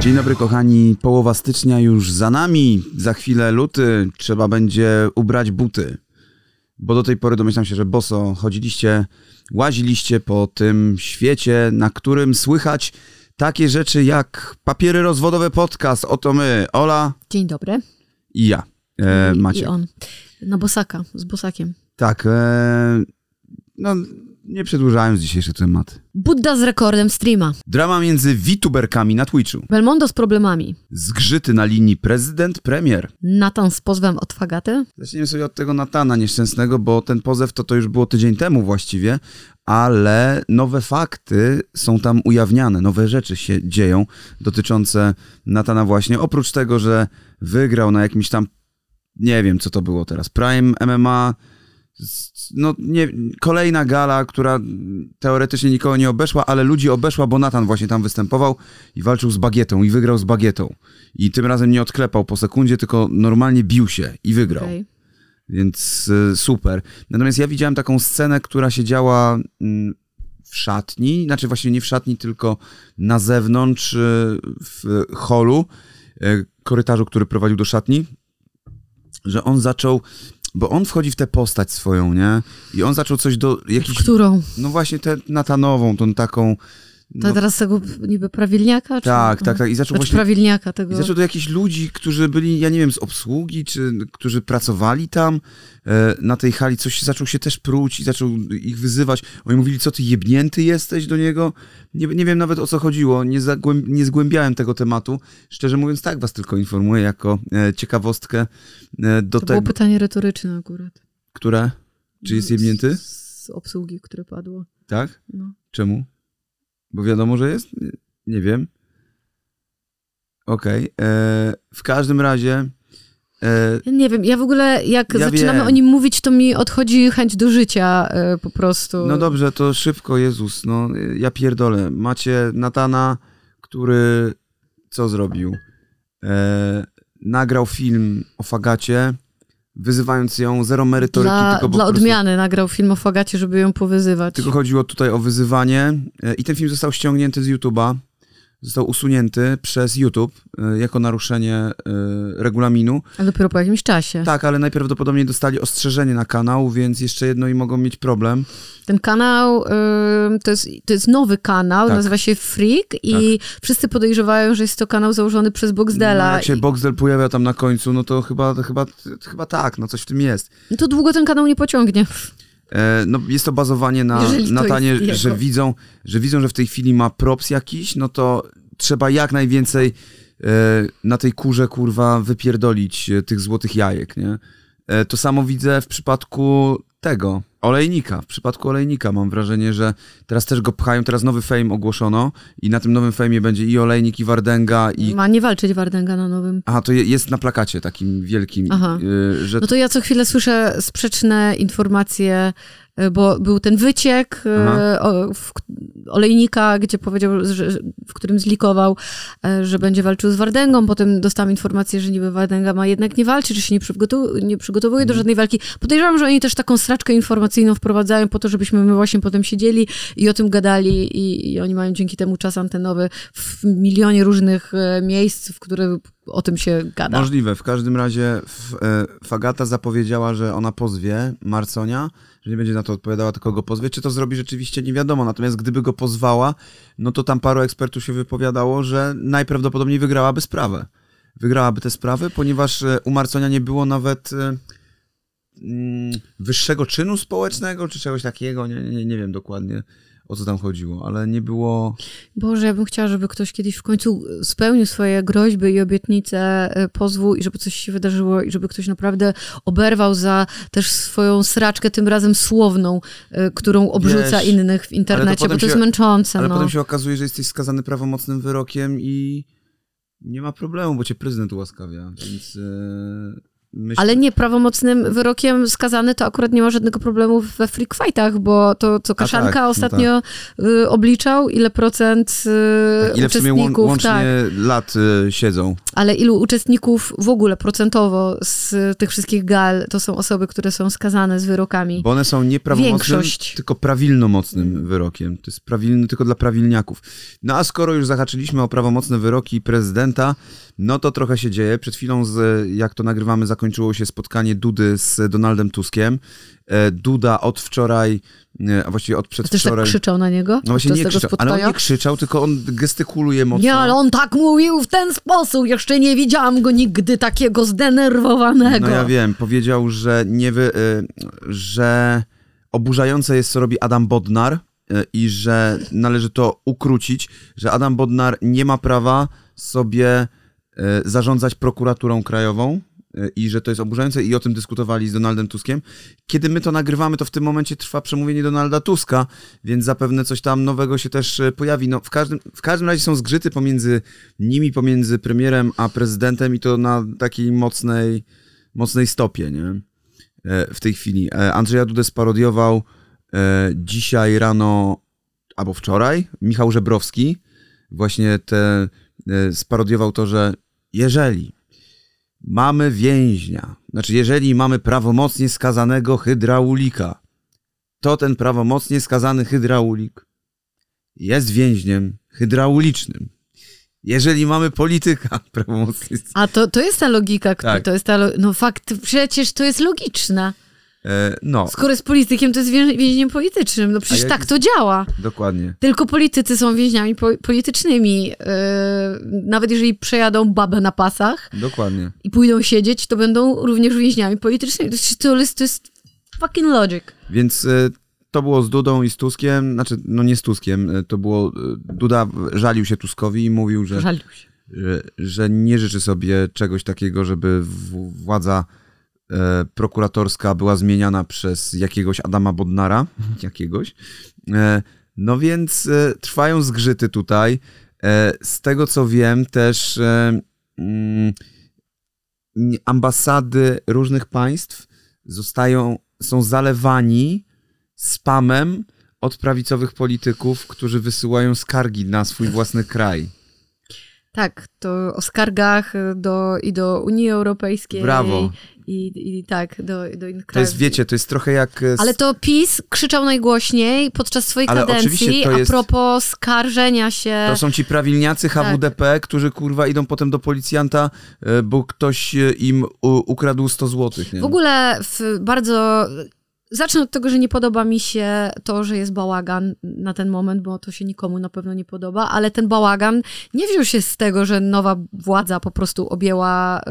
Dzień dobry kochani, połowa stycznia już za nami, za chwilę luty, trzeba będzie ubrać buty. Bo do tej pory domyślam się, że boso chodziliście, łaziliście po tym świecie, na którym słychać takie rzeczy jak papiery rozwodowe podcast, oto my, Ola Dzień dobry. i ja, e, Maciek. I on. Na bosaka, z bosakiem. Tak, e, no nie przedłużając dzisiejszy temat. Budda z rekordem streama. Drama między VTuberkami na Twitchu. Belmondo z problemami. Zgrzyty na linii prezydent-premier. Natan z pozwem od Fagaty. Zacznijmy sobie od tego Natana nieszczęsnego, bo ten pozew to, to już było tydzień temu właściwie, ale nowe fakty są tam ujawniane, nowe rzeczy się dzieją dotyczące Natana właśnie. Oprócz tego, że wygrał na jakimś tam, nie wiem co to było teraz, Prime MMA, no nie, kolejna gala, która teoretycznie nikogo nie obeszła, ale ludzi obeszła, bo Natan właśnie tam występował i walczył z bagietą i wygrał z bagietą. I tym razem nie odklepał po sekundzie, tylko normalnie bił się i wygrał. Okej. Więc y, super. Natomiast ja widziałem taką scenę, która się działa mm, w szatni, znaczy właśnie nie w szatni, tylko na zewnątrz, y, w holu, y, korytarzu, który prowadził do szatni, że on zaczął, bo on wchodzi w tę postać swoją, nie? I on zaczął coś do jakiejś, Którą? no właśnie tę natanową, tą taką, To no, teraz tego niby prawilniaka? Czy... tak, tak, tak, i zaczął Znaczy prawilniaka tego. I zaczął do jakichś ludzi, którzy byli, ja nie wiem, z obsługi, czy którzy pracowali tam e, na tej hali, coś zaczął się też pruć i zaczął ich wyzywać. Oni mówili, co ty jebnięty jesteś do niego? Nie, nie wiem nawet o co chodziło, nie, zagłęb, nie zgłębiałem tego tematu. Szczerze mówiąc, tak was tylko informuję jako e, ciekawostkę e, do to było tego, pytanie retoryczne akurat. które? Czy jest jebnięty? Z, z obsługi, które padło. Tak? No. Czemu? Bo wiadomo, że jest? Nie, wiem. Okej. e, W każdym razie... E, nie wiem, ja w ogóle jak Ja zaczynamy wiem. o nim mówić, to mi odchodzi chęć do życia e, po prostu. No dobrze, to szybko, Jezus, no ja pierdolę. Macie Natana, który co zrobił? E, nagrał film o Fagacie, wyzywając ją, zero merytoryki, Dla, tylko po dla prostu, odmiany nagrał film o Fagacie, żeby ją powyzywać. Tylko chodziło tutaj o wyzywanie e, i ten film został ściągnięty z YouTube'a. Został usunięty przez YouTube e, jako naruszenie e, regulaminu. Ale dopiero po jakimś czasie. Tak, ale najprawdopodobniej dostali ostrzeżenie na kanał, więc jeszcze jedno i mogą mieć problem. Ten kanał ym, to, jest, to jest nowy kanał, Tak. nazywa się Freak i wszyscy podejrzewają, że jest to kanał założony przez No, Boxdela. jak się I- Boxdel pojawia tam na końcu, no to chyba, to chyba, chyba tak, no coś w tym jest. No to długo ten kanał nie pociągnie. E, no jest to bazowanie na Jeżeli jest jego. że widzą, że widzą, że w tej chwili ma props jakiś, no to trzeba jak najwięcej e, na tej kurze, kurwa, wypierdolić e, tych złotych jajek, nie? To samo widzę w przypadku tego, olejnika. W przypadku olejnika mam wrażenie, że teraz też go pchają, teraz nowy fame ogłoszono i na tym nowym fejmie będzie i olejnik, i Wardęga, i Ma nie walczyć Wardęga na nowym. Aha, to je, jest na plakacie takim wielkim, Aha. y, że No to ja co chwilę słyszę sprzeczne informacje, bo był ten wyciek o, w, olejnika, gdzie powiedział, że, w którym zlikował, y, że będzie walczył z Wardęgą. Potem dostałam informację, że niby Wardęga ma jednak nie walczyć, że się nie, przygotow- nie przygotowuje Mhm. do żadnej walki. Podejrzewam, że oni też taką straczkę informacyjną wprowadzają po to, żebyśmy my właśnie potem siedzieli i o tym gadali i, i oni mają dzięki temu czas antenowy w milionie różnych e, miejsc, w których o tym się gada. możliwe. W każdym razie e, Fagata zapowiedziała, że ona pozwie Marconia, nie będzie na to odpowiadała, tylko go pozwie. Czy to zrobi rzeczywiście, nie wiadomo. Natomiast gdyby go pozwała, no to tam paru ekspertów się wypowiadało, że najprawdopodobniej wygrałaby sprawę. Wygrałaby tę sprawę, ponieważ e, u Marconia nie było nawet e, mm, wyższego czynu społecznego, czy czegoś takiego, nie, nie, nie wiem dokładnie o co tam chodziło, ale nie było... Boże, ja bym chciała, żeby ktoś kiedyś w końcu spełnił swoje groźby i obietnice e, pozwu i żeby coś się wydarzyło i żeby ktoś naprawdę oberwał za też swoją sraczkę, tym razem słowną, e, którą obrzuca Wiesz, innych w internecie, potem bo to się- jest męczące. Ale no. potem się okazuje, że jesteś skazany prawomocnym wyrokiem i nie ma problemu, bo cię prezydent ułaskawia, więc... e, myślę, Ale nie, prawomocnym wyrokiem skazany to akurat nie ma żadnego problemu we freak fightach, bo to, co Kaszanka tak, no ostatnio y, obliczał, ile procent y, tak, ile w sumie łą- uczestników, łącznie tak, lat y, siedzą. ale ilu uczestników w ogóle procentowo z tych wszystkich gal to są osoby, które są skazane z wyrokami. Bo one są nie prawomocnym, Większość. tylko prawilnomocnym wyrokiem. To jest prawilny tylko dla prawilniaków. No a skoro już zahaczyliśmy o prawomocne wyroki prezydenta, no to trochę się dzieje. Przed chwilą, z, jak to nagrywamy, zakończyło się spotkanie Dudy z Donaldem Tuskiem. E, Duda od wczoraj, e, a właściwie od Też tak przedwczoraj... krzyczał na niego? no właśnie nie krzyczał, ale on spotkania? nie krzyczał, tylko on gestykuluje mocno. Nie, ale on tak mówił w ten sposób. Jeszcze nie widziałam go nigdy takiego zdenerwowanego. No ja wiem, powiedział, że nie wy, y, że oburzające jest, co robi Adam Bodnar i że należy to ukrócić, że Adam Bodnar nie ma prawa sobie zarządzać prokuraturą krajową i że to jest oburzające i o tym dyskutowali z Donaldem Tuskiem. Kiedy my to nagrywamy, to w tym momencie trwa przemówienie Donalda Tuska, więc zapewne coś tam nowego się też y, pojawi. No, w, każdym, w każdym razie są zgrzyty pomiędzy nimi, pomiędzy premierem a prezydentem i to na takiej mocnej mocnej stopie, nie? E, W tej chwili. E, Andrzeja Dudę sparodiował e, dzisiaj rano, albo wczoraj, Michał Żebrowski. Właśnie te, e, sparodiował to, że jeżeli mamy więźnia, znaczy jeżeli mamy prawomocnie skazanego hydraulika, to ten prawomocnie skazany hydraulik jest więźniem hydraulicznym. Jeżeli mamy polityka prawomocnie A to, to jest ta logika, Tak. to jest ta, no fakt, przecież to jest logiczne. E, no, Skoro jest politykiem, to jest wię- więźniem politycznym. No przecież jak tak to działa. dokładnie. Tylko politycy są więźniami po- politycznymi. Yy, nawet jeżeli przejadą babę na pasach Dokładnie. i pójdą siedzieć, to będą również więźniami politycznymi. To jest, to jest, to jest fucking logic. Więc e, to było z Dudą i z Tuskiem, znaczy, no nie z Tuskiem, to było, Duda żalił się Tuskowi i mówił, że, Żalił się. że, że nie życzy sobie czegoś takiego, żeby władza e, prokuratorska była zmieniana przez jakiegoś Adama Bodnara, jakiegoś. E, no więc e, trwają zgrzyty tutaj. Z tego co wiem, też mm, ambasady różnych państw zostają, są zalewani spamem od prawicowych polityków, którzy wysyłają skargi na swój własny kraj. Tak, to o skargach do, i do Unii Europejskiej. Brawo. I, i tak, do, do innych To krajów. jest, wiecie, to jest trochę jak... s- Ale to PiS krzyczał najgłośniej podczas swojej Ale kadencji to jest- a propos skarżenia się. To są ci prawilniacy HWDP, którzy kurwa idą potem do policjanta, e, bo ktoś im ukradł 100 złotych. W ogóle w bardzo. Zacznę od tego, że nie podoba mi się to, że jest bałagan na ten moment, bo to się nikomu na pewno nie podoba, ale ten bałagan nie wziął się z tego, że nowa władza po prostu objęła y,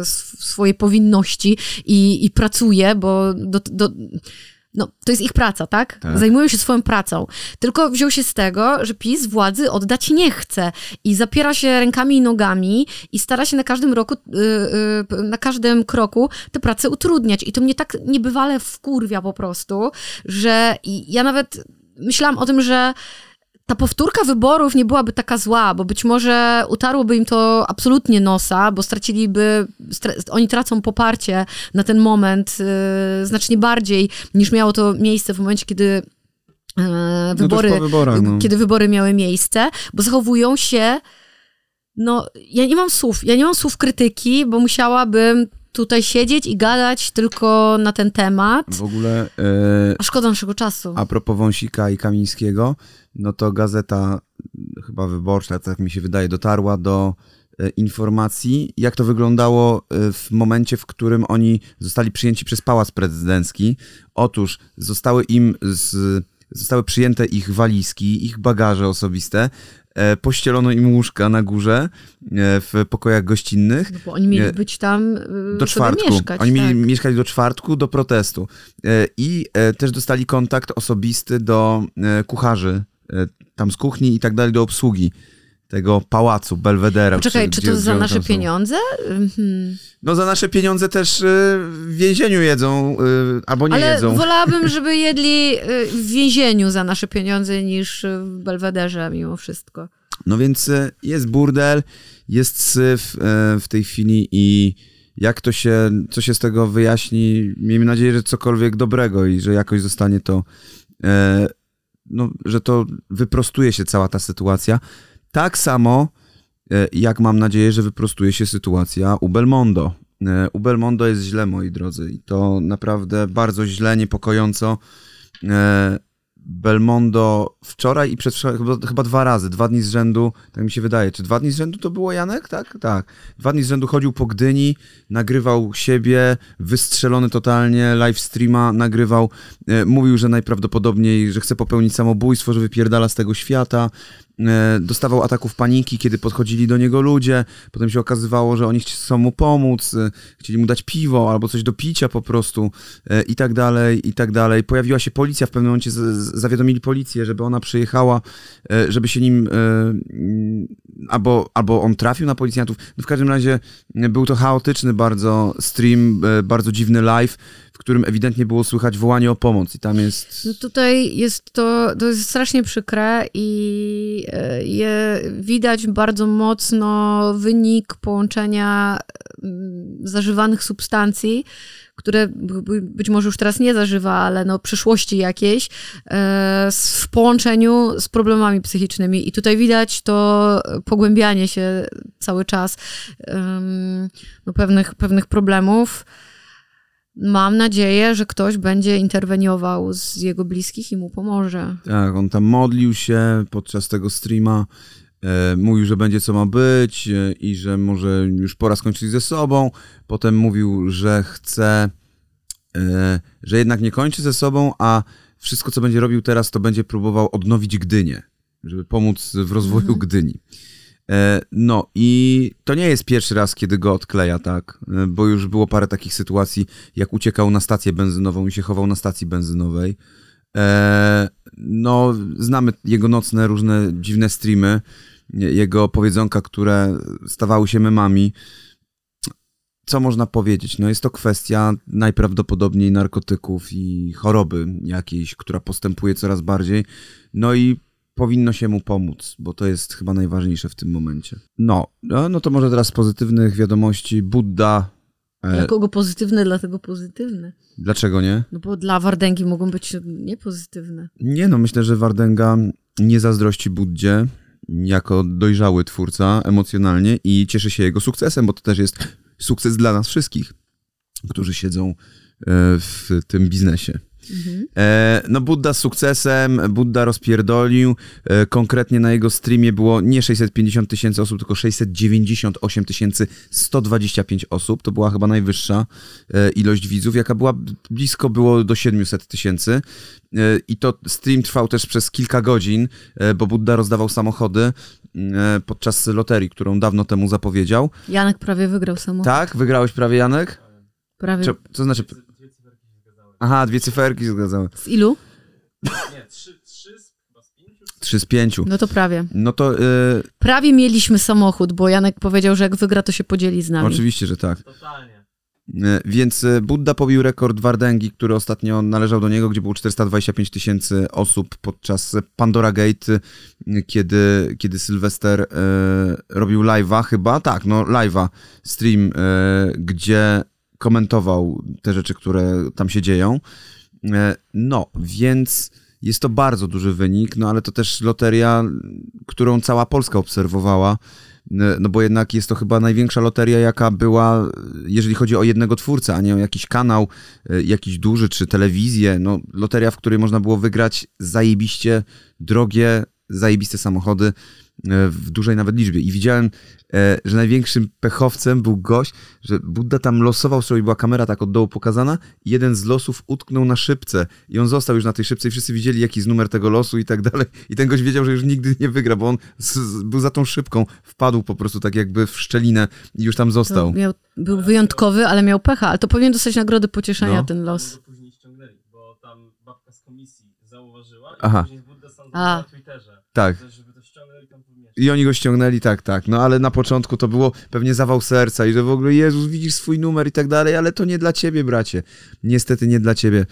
sw- swoje powinności i, i pracuje, bo do, do, no, to jest ich praca, tak? Tak. Zajmują się swoją pracą. Tylko wziął się z tego, że PiS władzy oddać nie chce i zapiera się rękami i nogami i stara się na każdym roku, y, y, na każdym kroku tę pracę utrudniać. I to mnie tak niebywale wkurwia po prostu, że ja nawet myślałam o tym, że ta powtórka wyborów nie byłaby taka zła, bo być może utarłoby im to absolutnie nosa, bo straciliby, stra oni tracą poparcie na ten moment y, znacznie bardziej niż miało to miejsce w momencie, kiedy e, wybory, po wyborach, no. kiedy wybory miały miejsce, bo zachowują się, no ja nie mam słów, ja nie mam słów krytyki, bo musiałabym tutaj siedzieć i gadać tylko na ten temat, W ogóle e, a szkoda naszego czasu. a propos Wąsika i Kamińskiego, no to gazeta m, chyba wyborcza, tak mi się wydaje, dotarła do e, informacji, jak to wyglądało e, w momencie, w którym oni zostali przyjęci przez Pałac Prezydencki. Otóż zostały im z, zostały przyjęte ich walizki, ich bagaże osobiste, e, pościelono im łóżka na górze w pokojach gościnnych. No bo oni mieli być tam do czwartku. mieszkać. Oni mieli tak. mieszkać do czwartku, do protestu. I też dostali kontakt osobisty do kucharzy, tam z kuchni i tak dalej, do obsługi tego pałacu, Belwedera. Poczekaj, czy to za nasze pieniądze? Mhm. No za nasze pieniądze też e, w więzieniu jedzą, e, albo nie Ale jedzą. wolałabym, żeby jedli y, w więzieniu za nasze pieniądze niż w Belwederze mimo wszystko. No więc e, jest burdel, jest syf e, w tej chwili i jak to się, co się z tego wyjaśni, miejmy nadzieję, że cokolwiek dobrego i że jakoś zostanie to, e, no, że to wyprostuje się cała ta sytuacja. Tak samo, e, jak mam nadzieję, że wyprostuje się sytuacja u Belmondo. E, u Belmondo jest źle, moi drodzy, i to naprawdę bardzo źle, niepokojąco. E, Belmondo wczoraj i przedwczoraj, chyba, chyba dwa razy, dwa dni z rzędu, tak mi się wydaje. Czy dwa dni z rzędu to było Janek? Tak, tak. Dwa dni z rzędu chodził po Gdyni, nagrywał siebie, wystrzelony totalnie, live streama nagrywał, mówił, że najprawdopodobniej, że chce popełnić samobójstwo, że wypierdala z tego świata, e, dostawał ataków paniki, kiedy podchodzili do niego ludzie, potem się okazywało, że oni chcą mu pomóc, e, chcieli mu dać piwo albo coś do picia po prostu e, i tak dalej, i tak dalej. Pojawiła się policja w pewnym momencie, zawiadomili policję, żeby ona przyjechała, e, żeby się nim e, mm, albo, albo on trafił na policjantów. No w każdym razie e, był to chaotyczny bardzo stream, e, bardzo dziwny live, w którym ewidentnie było słychać wołanie o pomoc i tam jest... No tutaj jest to, to jest strasznie przykre i e, je, widać bardzo mocno wynik połączenia mm, zażywanych substancji, które być może już teraz nie zażywa, ale no przyszłości jakiejś, e, w połączeniu z problemami psychicznymi. I tutaj widać to pogłębianie się cały czas no, pewnych, pewnych problemów. Mam nadzieję, że ktoś będzie interweniował z jego bliskich i mu pomoże. Tak, on tam modlił się podczas tego streama, e, mówił, że będzie co ma być e, i że może już pora skończyć ze sobą. Potem mówił, że chce, e, że jednak nie kończy ze sobą, a wszystko, co będzie robił teraz, to będzie próbował odnowić Gdynię, żeby pomóc w rozwoju Gdyni. E, No i to nie jest pierwszy raz, kiedy go odkleja, tak? E, Bo już było parę takich sytuacji, jak uciekał na stację benzynową i się chował na stacji benzynowej. E, No, znamy jego nocne różne dziwne streamy, jego powiedzonka, które stawały się memami. Co można powiedzieć? No jest to kwestia najprawdopodobniej narkotyków i choroby jakiejś, która postępuje coraz bardziej. No i powinno się mu pomóc, bo to jest chyba najważniejsze w tym momencie. No, no, no to może teraz z pozytywnych wiadomości. Buddha. E, Dla kogo pozytywne, dlatego pozytywne. dlaczego nie? No bo dla Wardęgi mogą być niepozytywne. Nie no, myślę, że Wardenga nie zazdrości Buddzie jako dojrzały twórca emocjonalnie i cieszy się jego sukcesem, bo to też jest sukces dla nas wszystkich, którzy siedzą e, w tym biznesie. E, No Budda z sukcesem, Budda rozpierdolił, e, konkretnie na jego streamie było nie 650 tysięcy osób, tylko 698 125 osób, to była chyba najwyższa e, ilość widzów, jaka była blisko było do 700 tysięcy E, i to stream trwał też przez kilka godzin, e, bo Budda rozdawał samochody e, podczas loterii, którą dawno temu zapowiedział. Janek prawie wygrał samochód. Tak? Wygrałeś prawie, Janek? Prawie. Czy, co znaczy... Aha, dwie cyferki się zgadzały. Z ilu? Nie, trzy, trzy z, chyba z pięciu. Trzy z pięciu. No to prawie. No to y, Prawie mieliśmy samochód, bo Janek powiedział, że jak wygra, to się podzieli z nami. oczywiście, że tak. Totalnie. Y, Więc y, Budda pobił rekord Wardęgi, który ostatnio należał do niego, gdzie było 425 tysięcy osób podczas Pandora Gate, kiedy, kiedy Sylwester y, robił live'a chyba, tak, no live'a, stream, y, gdzie komentował te rzeczy, które tam się dzieją. E, No, więc jest to bardzo duży wynik, no ale to też loteria, którą cała Polska obserwowała, e, no bo jednak jest to chyba największa loteria, jaka była, jeżeli chodzi o jednego twórcę, a nie o jakiś kanał, e, jakiś duży, czy telewizję, no loteria, w której można było wygrać zajebiście drogie, zajebiste samochody w dużej nawet liczbie. I widziałem, e, że największym pechowcem był gość, że Budda tam losował sobie, była kamera tak od dołu pokazana i jeden z losów utknął na szybce i on został już na tej szybce i wszyscy widzieli, jaki jest numer tego losu i tak dalej. I ten gość wiedział, że już nigdy nie wygra, bo on z, z, był za tą szybką, wpadł po prostu tak jakby w szczelinę i już tam został. miał, był wyjątkowy, ale miał pecha, ale to powinien dostać nagrody pocieszenia No. ten los. Później ściągnęli, bo tam babka z komisji zauważyła i Aha. później Budda sam A. na Twitterze. Tak. Że- Żeby to ściągnęli tam pomieszczać. I oni go ściągnęli, tak, tak. No ale na początku to było pewnie zawał serca i że w ogóle Jezus, widzisz swój numer i tak dalej, ale to nie dla ciebie, bracie. Niestety nie dla ciebie.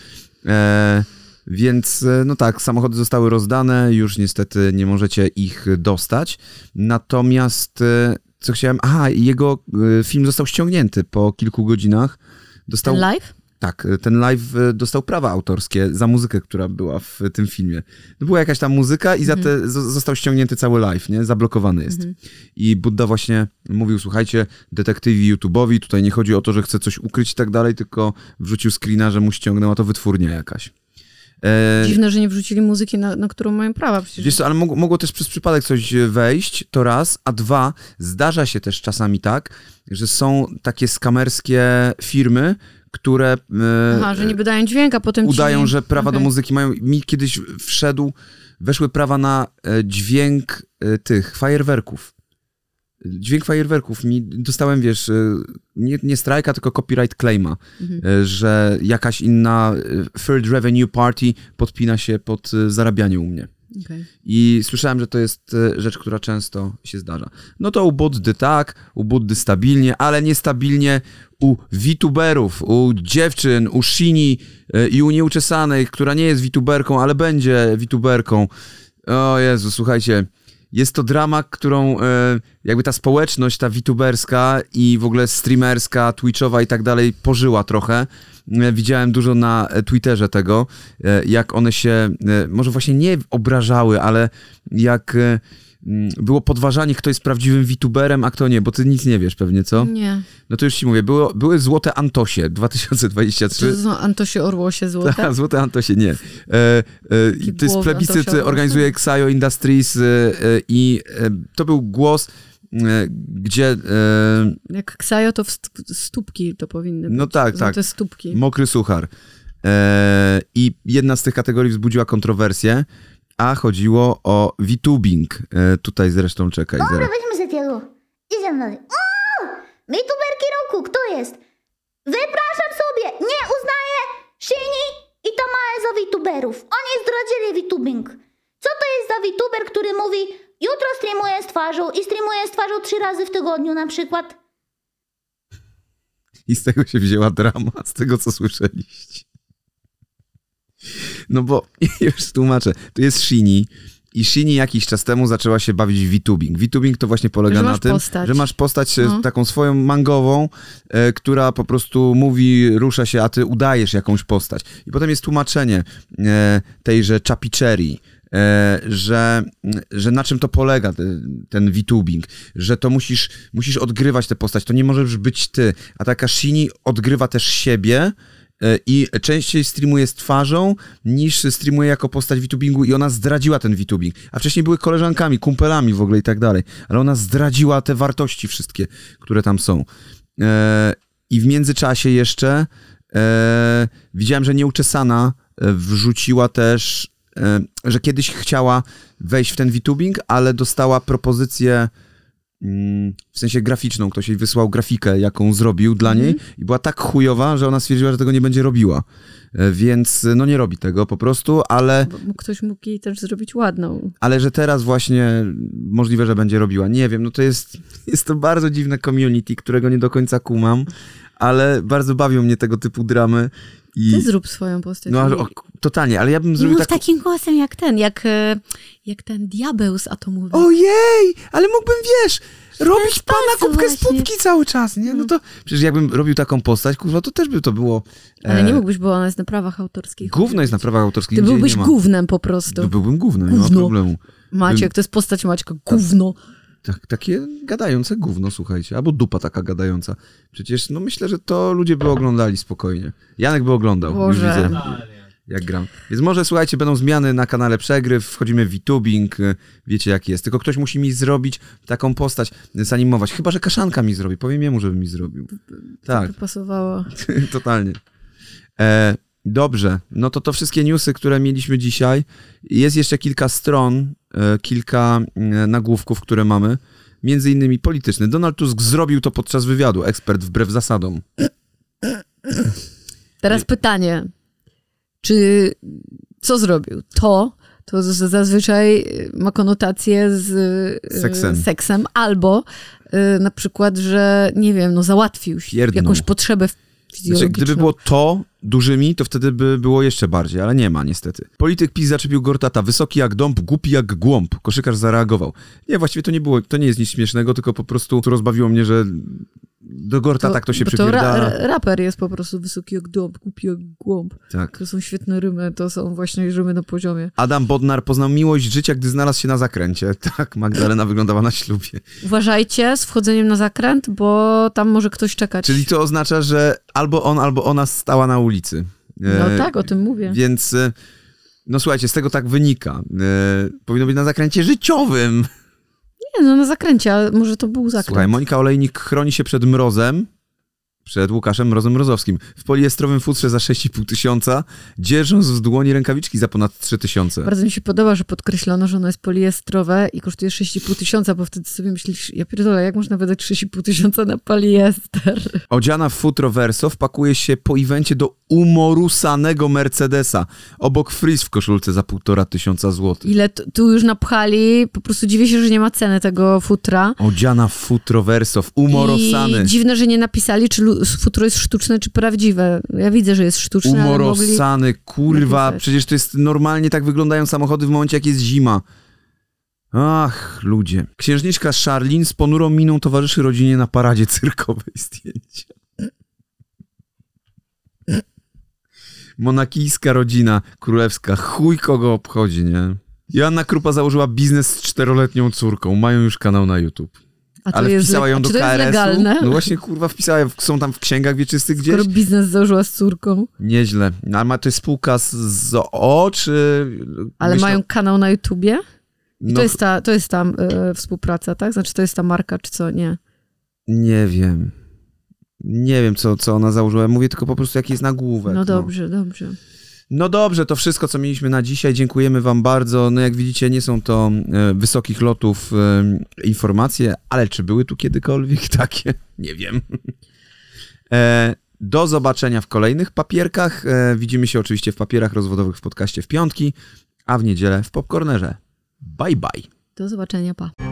E, więc, e, no tak, samochody zostały rozdane, już niestety nie możecie ich dostać. Natomiast e, co chciałem... Aha, jego y, film został ściągnięty po kilku godzinach. Dostał... Ten live? Tak, ten live y, dostał prawa autorskie za muzykę, która była w tym filmie. No była jakaś tam muzyka i za te został ściągnięty cały live, nie? Zablokowany jest. I Budda właśnie mówił, słuchajcie, detektywi YouTube'owi, tutaj nie chodzi o to, że chce coś ukryć i tak dalej, tylko wrzucił screena, że mu ściągnęła to wytwórnia jakaś. E, Dziwne, że nie wrzucili muzyki, na, na którą mają prawa przecież. Wiesz co, ale mogło, mogło też przez przypadek coś e, wejść, to raz, a dwa, zdarza się też czasami tak, że są takie skamerskie firmy, które e, Aha, że niby dają dźwięk, a potem udają, ci... że prawa do Okej. muzyki mają. Mi kiedyś wszedł, weszły prawa na e, dźwięk e, tych fajerwerków. Dźwięk fajerwerków. Mi dostałem, wiesz, nie, nie strajka, tylko copyright claima, Mhm. że jakaś inna third revenue party podpina się pod zarabianie u mnie. Okej. I słyszałem, że to jest rzecz, która często się zdarza. No to u Buddy tak, u Buddy stabilnie, ale niestabilnie u VTuberów, u dziewczyn, u Shini e, i u nieuczesanej, która nie jest VTuberką, ale będzie VTuberką. O Jezu, słuchajcie, jest to drama, którą e, jakby ta społeczność, ta VTuberska i w ogóle streamerska, twitchowa i tak dalej pożyła trochę. E, Widziałem dużo na Twitterze tego, jak one się, może właśnie nie obrażały, ale jak było podważanie, kto jest prawdziwym VTuberem, a kto nie, bo ty nic nie wiesz pewnie, co? Nie. No to już ci mówię, było, były złote Antosie Czy 2023. to są Antosie Orłosie złote? Tak, złote Antosie, nie. E, e, to jest plebiscyt, Antosia. organizuje Xayo Industries e, e, i e, to był głos, e, gdzie e, Jak Ksajo, to w stópki to powinny być. No tak, Złote tak. stópki. mokry suchar. E, I jedna z tych kategorii wzbudziła kontrowersję, a chodziło o VTubing. E, tutaj zresztą czekaj. Dobra, Zaraz. weźmy Zetiego. I ze mną. O! Youtuberki roku, kto jest? Wypraszam sobie, nie uznaję Shini i Tamae za VTuberów. Oni zdradzili VTubing. Co to jest za VTuber, który mówi jutro streamuję z twarzą i streamuję z twarzą trzy razy w tygodniu na przykład? I z tego się wzięła drama, z tego co słyszeliście. No bo już tłumaczę. To jest Shini. I Shini jakiś czas temu zaczęła się bawić w VTubing. VTubing to właśnie polega na tym, postać. że masz postać e, No. taką swoją mangową, e, która po prostu mówi, rusza się, a ty udajesz jakąś postać. I potem jest tłumaczenie e, tejże chapicherii, e, że, że na czym to polega te, ten VTubing, że to musisz, musisz odgrywać tę postać, to nie możesz być ty. A taka Shini odgrywa też siebie, i częściej streamuje z twarzą niż streamuje jako postać VTubingu i ona zdradziła ten VTubing. A wcześniej były koleżankami, kumpelami w ogóle i tak dalej. Ale ona zdradziła te wartości wszystkie, które tam są. E, I w międzyczasie jeszcze e, widziałem, że nieuczesana e, wrzuciła też, e, że kiedyś chciała wejść w ten VTubing, ale dostała propozycję w sensie graficzną. Ktoś jej wysłał grafikę, jaką zrobił dla niej i była tak chujowa, że ona stwierdziła, że tego nie będzie robiła. E, Więc no nie robi tego po prostu, ale, Bo ktoś mógł jej też zrobić ładną. ale że teraz właśnie możliwe, że będzie robiła. Nie wiem, no to jest, jest to bardzo dziwne community, którego nie do końca kumam, ale bardzo bawią mnie tego typu dramy. I, Ty zrób swoją postać. no, o, totalnie, ale ja bym zrobił mów tak... takim głosem jak ten, jak, e, jak ten diabeł z atomowy. Ojej, ale mógłbym, wiesz, robić pana kubkę z pupki cały czas, nie? No to przecież jakbym robił taką postać, kurwa, to też by to było... Ale e, nie mógłbyś, bo ona jest na prawach autorskich. Gówno jest na prawach autorskich, Ty byłbyś gównem po prostu. To byłbym gówno, nie ma problemu. Maciek, to jest postać Maćka. Gówno. Tak, takie gadające gówno, słuchajcie. Albo dupa taka gadająca. Przecież, no myślę, że to ludzie by oglądali spokojnie. Janek by oglądał, Boże. już widzę, jak gram. Więc może, słuchajcie, będą zmiany na kanale Przegryw, wchodzimy w VTubing, y, wiecie jak jest. Tylko ktoś musi mi zrobić taką postać, y, zanimować. Chyba, że Kaszanka mi zrobi. Powiem jemu, żeby mi zrobił. Tak, By pasowało. totalnie. E, dobrze, no to to wszystkie newsy, które mieliśmy dzisiaj. Jest jeszcze kilka stron, kilka e, nagłówków, które mamy. Między innymi polityczny. Donald Tusk zrobił to podczas wywiadu, ekspert wbrew zasadom. Teraz pytanie. Czy co zrobił? To, to zazwyczaj ma konotację z e, Seksem. seksem albo e, na przykład, że nie wiem, no załatwił jakąś potrzebę Znaczy, fizjologiczną. gdyby było to dużymi, to wtedy by było jeszcze bardziej, ale nie ma niestety. Polityk PiS zaczepił Gortata, wysoki jak dąb, głupi jak głąb. Koszykarz zareagował. Nie, właściwie to nie było, to nie jest nic śmiesznego, tylko po prostu rozbawiło mnie, że do Gortata się bo to ra, przypierdala. ra, raper jest po prostu wysoki jak dąb, głupi jak głąb. Tak. To są świetne rymy, to są właśnie rymy na poziomie. Adam Bodnar poznał miłość życia, gdy znalazł się na zakręcie. Tak, Magdalena wyglądała na ślubie. Uważajcie z wchodzeniem na zakręt, bo tam może ktoś czekać. Czyli to oznacza, że albo on, albo ona stała na ulicy. No E, tak, o tym mówię. Więc, e, no słuchajcie, z tego tak wynika. E, powinno być na zakręcie życiowym. Nie, no na zakręcie, ale może to był zakręt. Słuchaj, Monika Olejnik chroni się przed mrozem, przed Łukaszem Mrozem Mrozowskim, w poliestrowym futrze za 6,5 tysiąca, dzierżąc w dłoni rękawiczki za ponad 3 tysiące. Bardzo mi się podoba, że podkreślono, że ono jest poliestrowe i kosztuje 6,5 tysiąca, bo wtedy sobie myślisz, ja pierdolę, jak można wydać 6,5 tysiąca na poliester? Odziana w futro Verso wpakuje się po evencie do umorusanego Mercedesa, obok Frizz w koszulce za półtora tysiąca złotych. Ile tu już napchali, po prostu dziwię się, że nie ma ceny tego futra. Odziana w futro Verso, w umorosany. I dziwne, że nie napisali, czy futro jest sztuczne, czy prawdziwe. Ja widzę, że jest sztuczne, ale mogli... Umorosany, kurwa, przecież to jest normalnie tak wyglądają samochody w momencie, jak jest zima. Ach, ludzie. Księżniczka Charlene z ponurą miną towarzyszy rodzinie na paradzie cyrkowej zdjęcia. Monakijska rodzina królewska, chuj kogo obchodzi, nie? Joanna Krupa założyła biznes z czteroletnią córką, mają już kanał na YouTube. A to Ale jest, wpisała ją do KRS-u. legalne? No właśnie, kurwa, wpisała, są tam w księgach wieczystych gdzieś. Skoro biznes założyła z córką. Nieźle. No, ale ma to jest spółka z, z O, czy... Ale myślę- mają kanał na YouTubie? No, to jest ta, to jest ta e, współpraca, tak? Znaczy to jest ta marka, czy co? Nie. Nie wiem. Nie wiem, co, co ona założyła. Mówię tylko po prostu, jaki jest nagłówek. No dobrze, dobrze. No dobrze, to wszystko, co mieliśmy na dzisiaj. Dziękujemy wam bardzo. No jak widzicie, nie są to e, wysokich lotów e, informacje, ale czy były tu kiedykolwiek takie? Nie wiem. E, do zobaczenia w kolejnych papierkach. Widzimy się oczywiście w papierach rozwodowych w podcaście w piątki, a w niedzielę w Popcornerze. Bye bye. Do zobaczenia, pa.